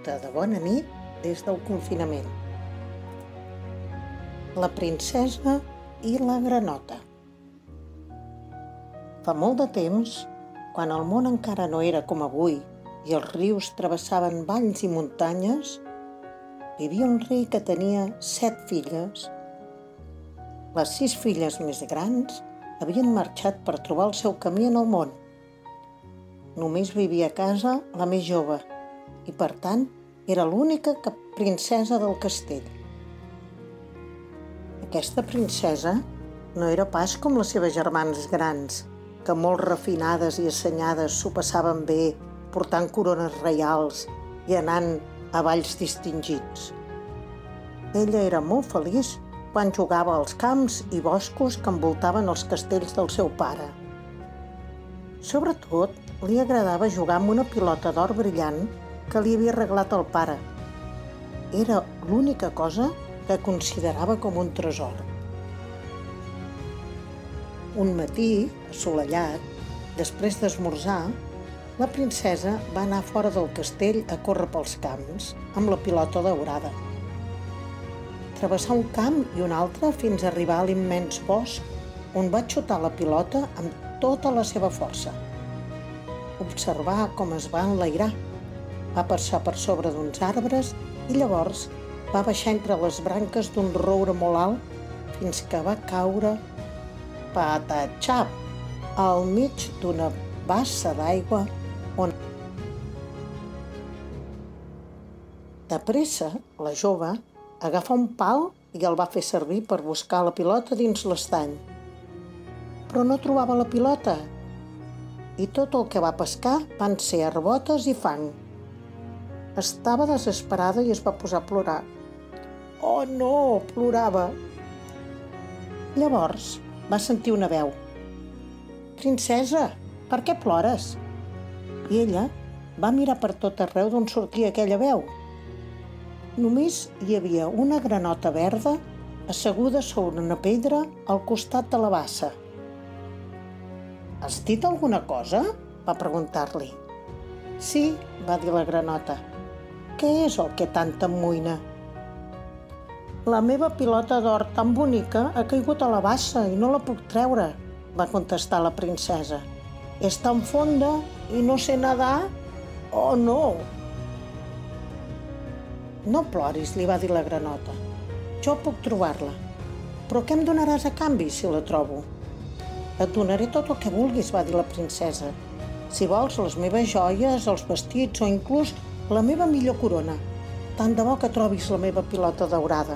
Conte de bona nit des del confinament. La princesa i la granota. Fa molt de temps, quan el món encara no era com avui i els rius travessaven valls i muntanyes, vivia un rei que tenia set filles. Les sis filles més grans havien marxat per trobar el seu camí en el món Només vivia a casa la més jove i, per tant, era l'única princesa del castell. Aquesta princesa no era pas com les seves germanes grans, que molt refinades i assenyades s'ho passaven bé portant corones reials i anant a valls distingits. Ella era molt feliç quan jugava als camps i boscos que envoltaven els castells del seu pare. Sobretot, li agradava jugar amb una pilota d'or brillant que li havia arreglat el pare. Era l'única cosa que considerava com un tresor. Un matí, assolellat, després d'esmorzar, la princesa va anar fora del castell a córrer pels camps amb la pilota daurada. Travessar un camp i un altre fins a arribar a l'immens bosc on va xutar la pilota amb tota la seva força. Observar com es va enlairar. Va passar per sobre d'uns arbres i llavors va baixar entre les branques d'un roure molt alt fins que va caure patatxap al mig d'una bassa d'aigua on De pressa, la jove agafà un pal i el va fer servir per buscar la pilota dins l'estany però no trobava la pilota. I tot el que va pescar van ser arbotes i fang. Estava desesperada i es va posar a plorar. Oh no, plorava. Llavors va sentir una veu. Princesa, per què plores? I ella va mirar per tot arreu d'on sortia aquella veu. Només hi havia una granota verda asseguda sobre una pedra al costat de la bassa. Has dit alguna cosa? va preguntar-li. Sí, va dir la granota. Què és el que tant t'emmoïna? La meva pilota d'or tan bonica ha caigut a la bassa i no la puc treure, va contestar la princesa. És tan fonda i no sé nedar? Oh, no! No ploris, li va dir la granota. Jo puc trobar-la. Però què em donaràs a canvi si la trobo? Et donaré tot el que vulguis, va dir la princesa. Si vols, les meves joies, els vestits o inclús la meva millor corona. Tant de bo que trobis la meva pilota daurada.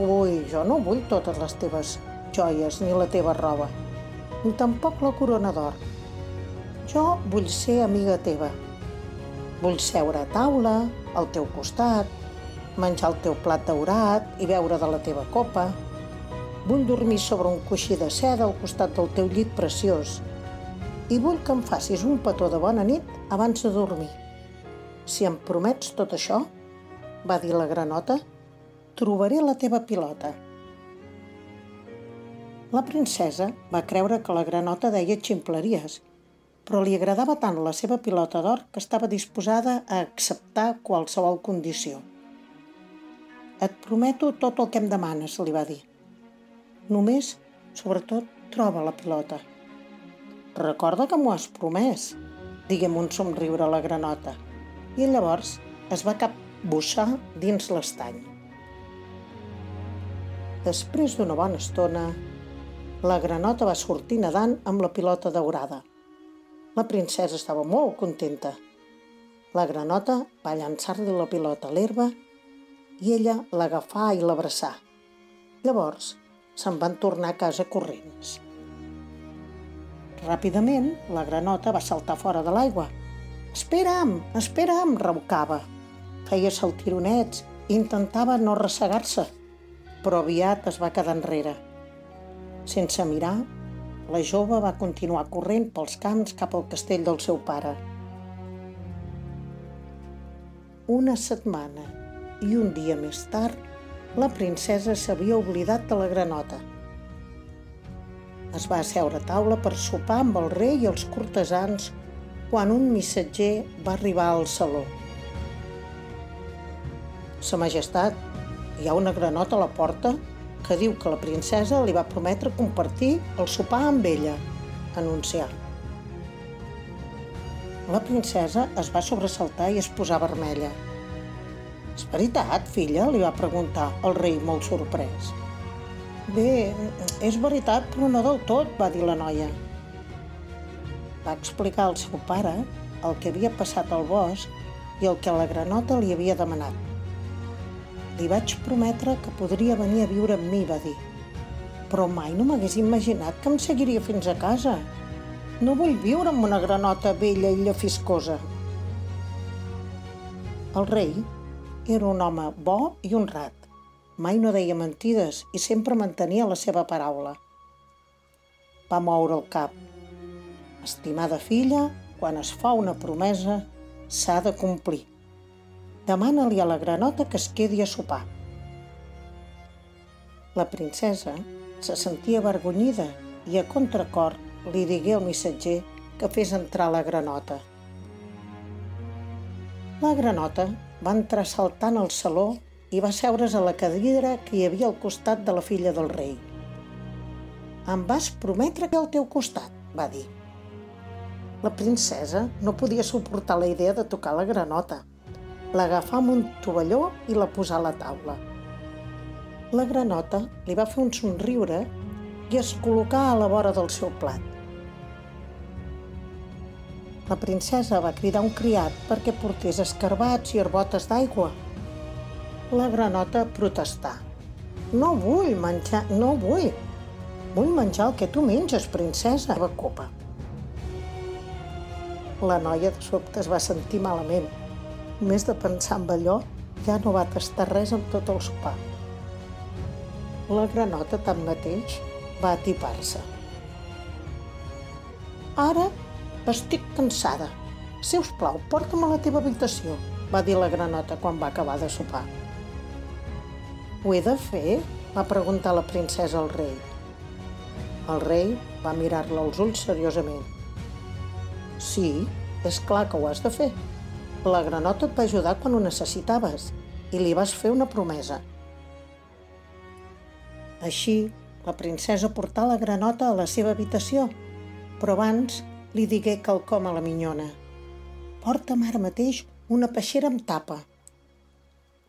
Ui, jo no vull totes les teves joies ni la teva roba, ni tampoc la corona d'or. Jo vull ser amiga teva. Vull seure a taula, al teu costat, menjar el teu plat daurat i beure de la teva copa, Vull dormir sobre un coixí de seda al costat del teu llit preciós i vull que em facis un petó de bona nit abans de dormir. Si em promets tot això, va dir la granota, trobaré la teva pilota. La princesa va creure que la granota deia ximpleries, però li agradava tant la seva pilota d'or que estava disposada a acceptar qualsevol condició. Et prometo tot el que em demanes, li va dir. Només, sobretot, troba la pilota. Recorda que m'ho has promès, diguem un somriure a la granota. I llavors es va capbussar dins l'estany. Després d'una bona estona, la granota va sortir nedant amb la pilota daurada. La princesa estava molt contenta. La granota va llançar-li la pilota a l'herba i ella l'agafà i l'abraçà. Llavors, se'n van tornar a casa corrents. Ràpidament, la granota va saltar fora de l'aigua. Espera'm, espera'm, raucava. Feia saltironets i intentava no ressegar-se, però aviat es va quedar enrere. Sense mirar, la jove va continuar corrent pels camps cap al castell del seu pare. Una setmana i un dia més tard, la princesa s'havia oblidat de la granota. Es va asseure a taula per sopar amb el rei i els cortesans quan un missatger va arribar al saló. Sa majestat, hi ha una granota a la porta que diu que la princesa li va prometre compartir el sopar amb ella, anunciar. La princesa es va sobresaltar i es posà vermella. És veritat, filla? li va preguntar el rei molt sorprès. Bé, és veritat, però no del tot, va dir la noia. Va explicar al seu pare el que havia passat al bosc i el que la granota li havia demanat. Li vaig prometre que podria venir a viure amb mi, va dir. Però mai no m'hagués imaginat que em seguiria fins a casa. No vull viure amb una granota vella i llefiscosa. El rei era un home bo i honrat. Mai no deia mentides i sempre mantenia la seva paraula. Va moure el cap. Estimada filla, quan es fa una promesa, s'ha de complir. Demana-li a la granota que es quedi a sopar. La princesa se sentia avergonyida i a contracor li digué al missatger que fes entrar la granota. La granota va entrar saltant al saló i va seure's a la cadira que hi havia al costat de la filla del rei. Em vas prometre que al teu costat, va dir. La princesa no podia suportar la idea de tocar la granota. L'agafà amb un tovalló i la posà a la taula. La granota li va fer un somriure i es col·locà a la vora del seu plat. La princesa va cridar un criat perquè portés escarbats i herbotes d'aigua la granota protestar. No vull menjar, no vull. Vull menjar el que tu menges, princesa, va copa. La noia de sobte es va sentir malament. Més de pensar en allò, ja no va tastar res amb tot el sopar. La granota, tanmateix, va atipar-se. Ara estic cansada. Si us plau, porta'm a la teva habitació, va dir la granota quan va acabar de sopar. Ho he de fer? va preguntar la princesa al rei. El rei va mirar-la als ulls seriosament. Sí, és clar que ho has de fer. La granota et va ajudar quan ho necessitaves i li vas fer una promesa. Així, la princesa portà la granota a la seva habitació, però abans li digué quelcom a la minyona. Porta'm ara mateix una peixera amb tapa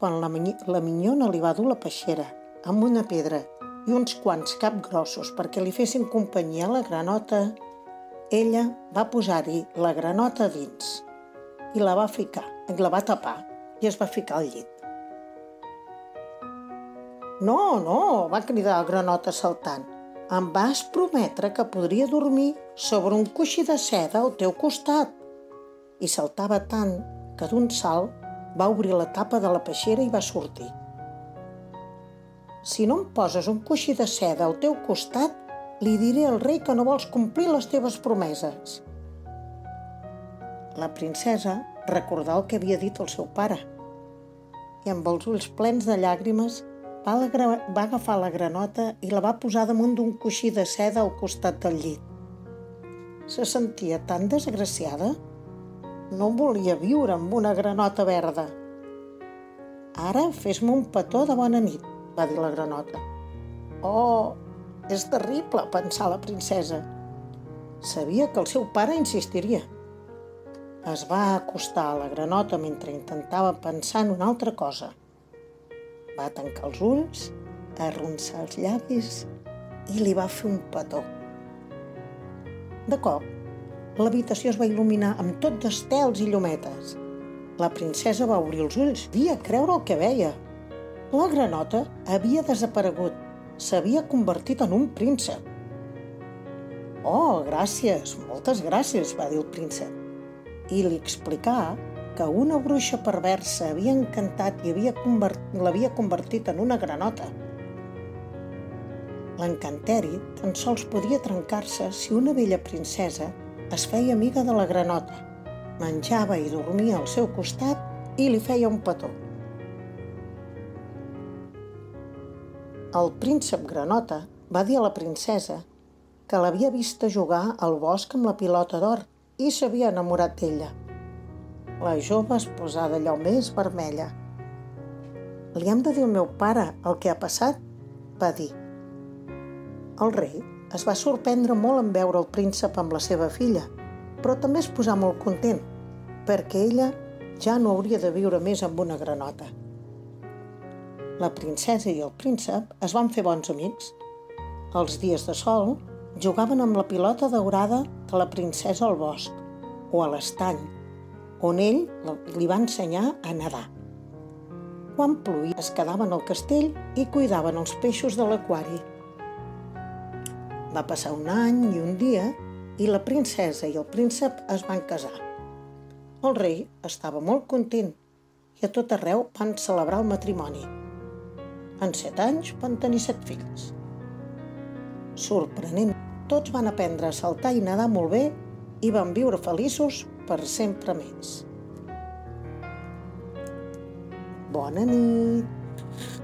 quan la, la minyona li va dur la peixera amb una pedra i uns quants capgrossos perquè li fessin companyia a la granota, ella va posar-hi la granota dins i la va ficar, la va tapar i es va ficar al llit. No, no, va cridar la granota saltant. Em vas prometre que podria dormir sobre un coixí de seda al teu costat. I saltava tant que d'un salt va obrir la tapa de la peixera i va sortir. Si no em poses un coixí de seda al teu costat, li diré al rei que no vols complir les teves promeses. La princesa recordà el que havia dit el seu pare i amb els ulls plens de llàgrimes va, va agafar la granota i la va posar damunt d'un coixí de seda al costat del llit. Se sentia tan desgraciada no volia viure amb una granota verda. Ara fes-me un petó de bona nit, va dir la granota. Oh, és terrible, pensar la princesa. Sabia que el seu pare insistiria. Es va acostar a la granota mentre intentava pensar en una altra cosa. Va tancar els ulls, arronsar els llavis i li va fer un petó. De cop, L'habitació es va il·luminar amb tot d'estels i llumetes. La princesa va obrir els ulls, via creure el que veia. La granota havia desaparegut. S'havia convertit en un príncep. Oh, gràcies, moltes gràcies, va dir el príncep. I li explicà que una bruixa perversa havia encantat i havia convert... l'havia convertit en una granota. L'encanteri tan sols podia trencar-se si una vella princesa es feia amiga de la granota, menjava i dormia al seu costat i li feia un petó. El príncep Granota va dir a la princesa que l'havia vista jugar al bosc amb la pilota d'or i s'havia enamorat d'ella. La jove es posà d'allò més vermella. Li hem de dir al meu pare el que ha passat? va dir. El rei es va sorprendre molt en veure el príncep amb la seva filla, però també es posà molt content, perquè ella ja no hauria de viure més amb una granota. La princesa i el príncep es van fer bons amics. Els dies de sol jugaven amb la pilota daurada de la princesa al bosc o a l'estany, on ell li va ensenyar a nedar. Quan ploïa es quedaven al castell i cuidaven els peixos de l'aquari. Va passar un any i un dia i la princesa i el príncep es van casar. El rei estava molt content i a tot arreu van celebrar el matrimoni. En set anys van tenir set fills. Sorprenent, tots van aprendre a saltar i nedar molt bé i van viure feliços per sempre més. Bona nit!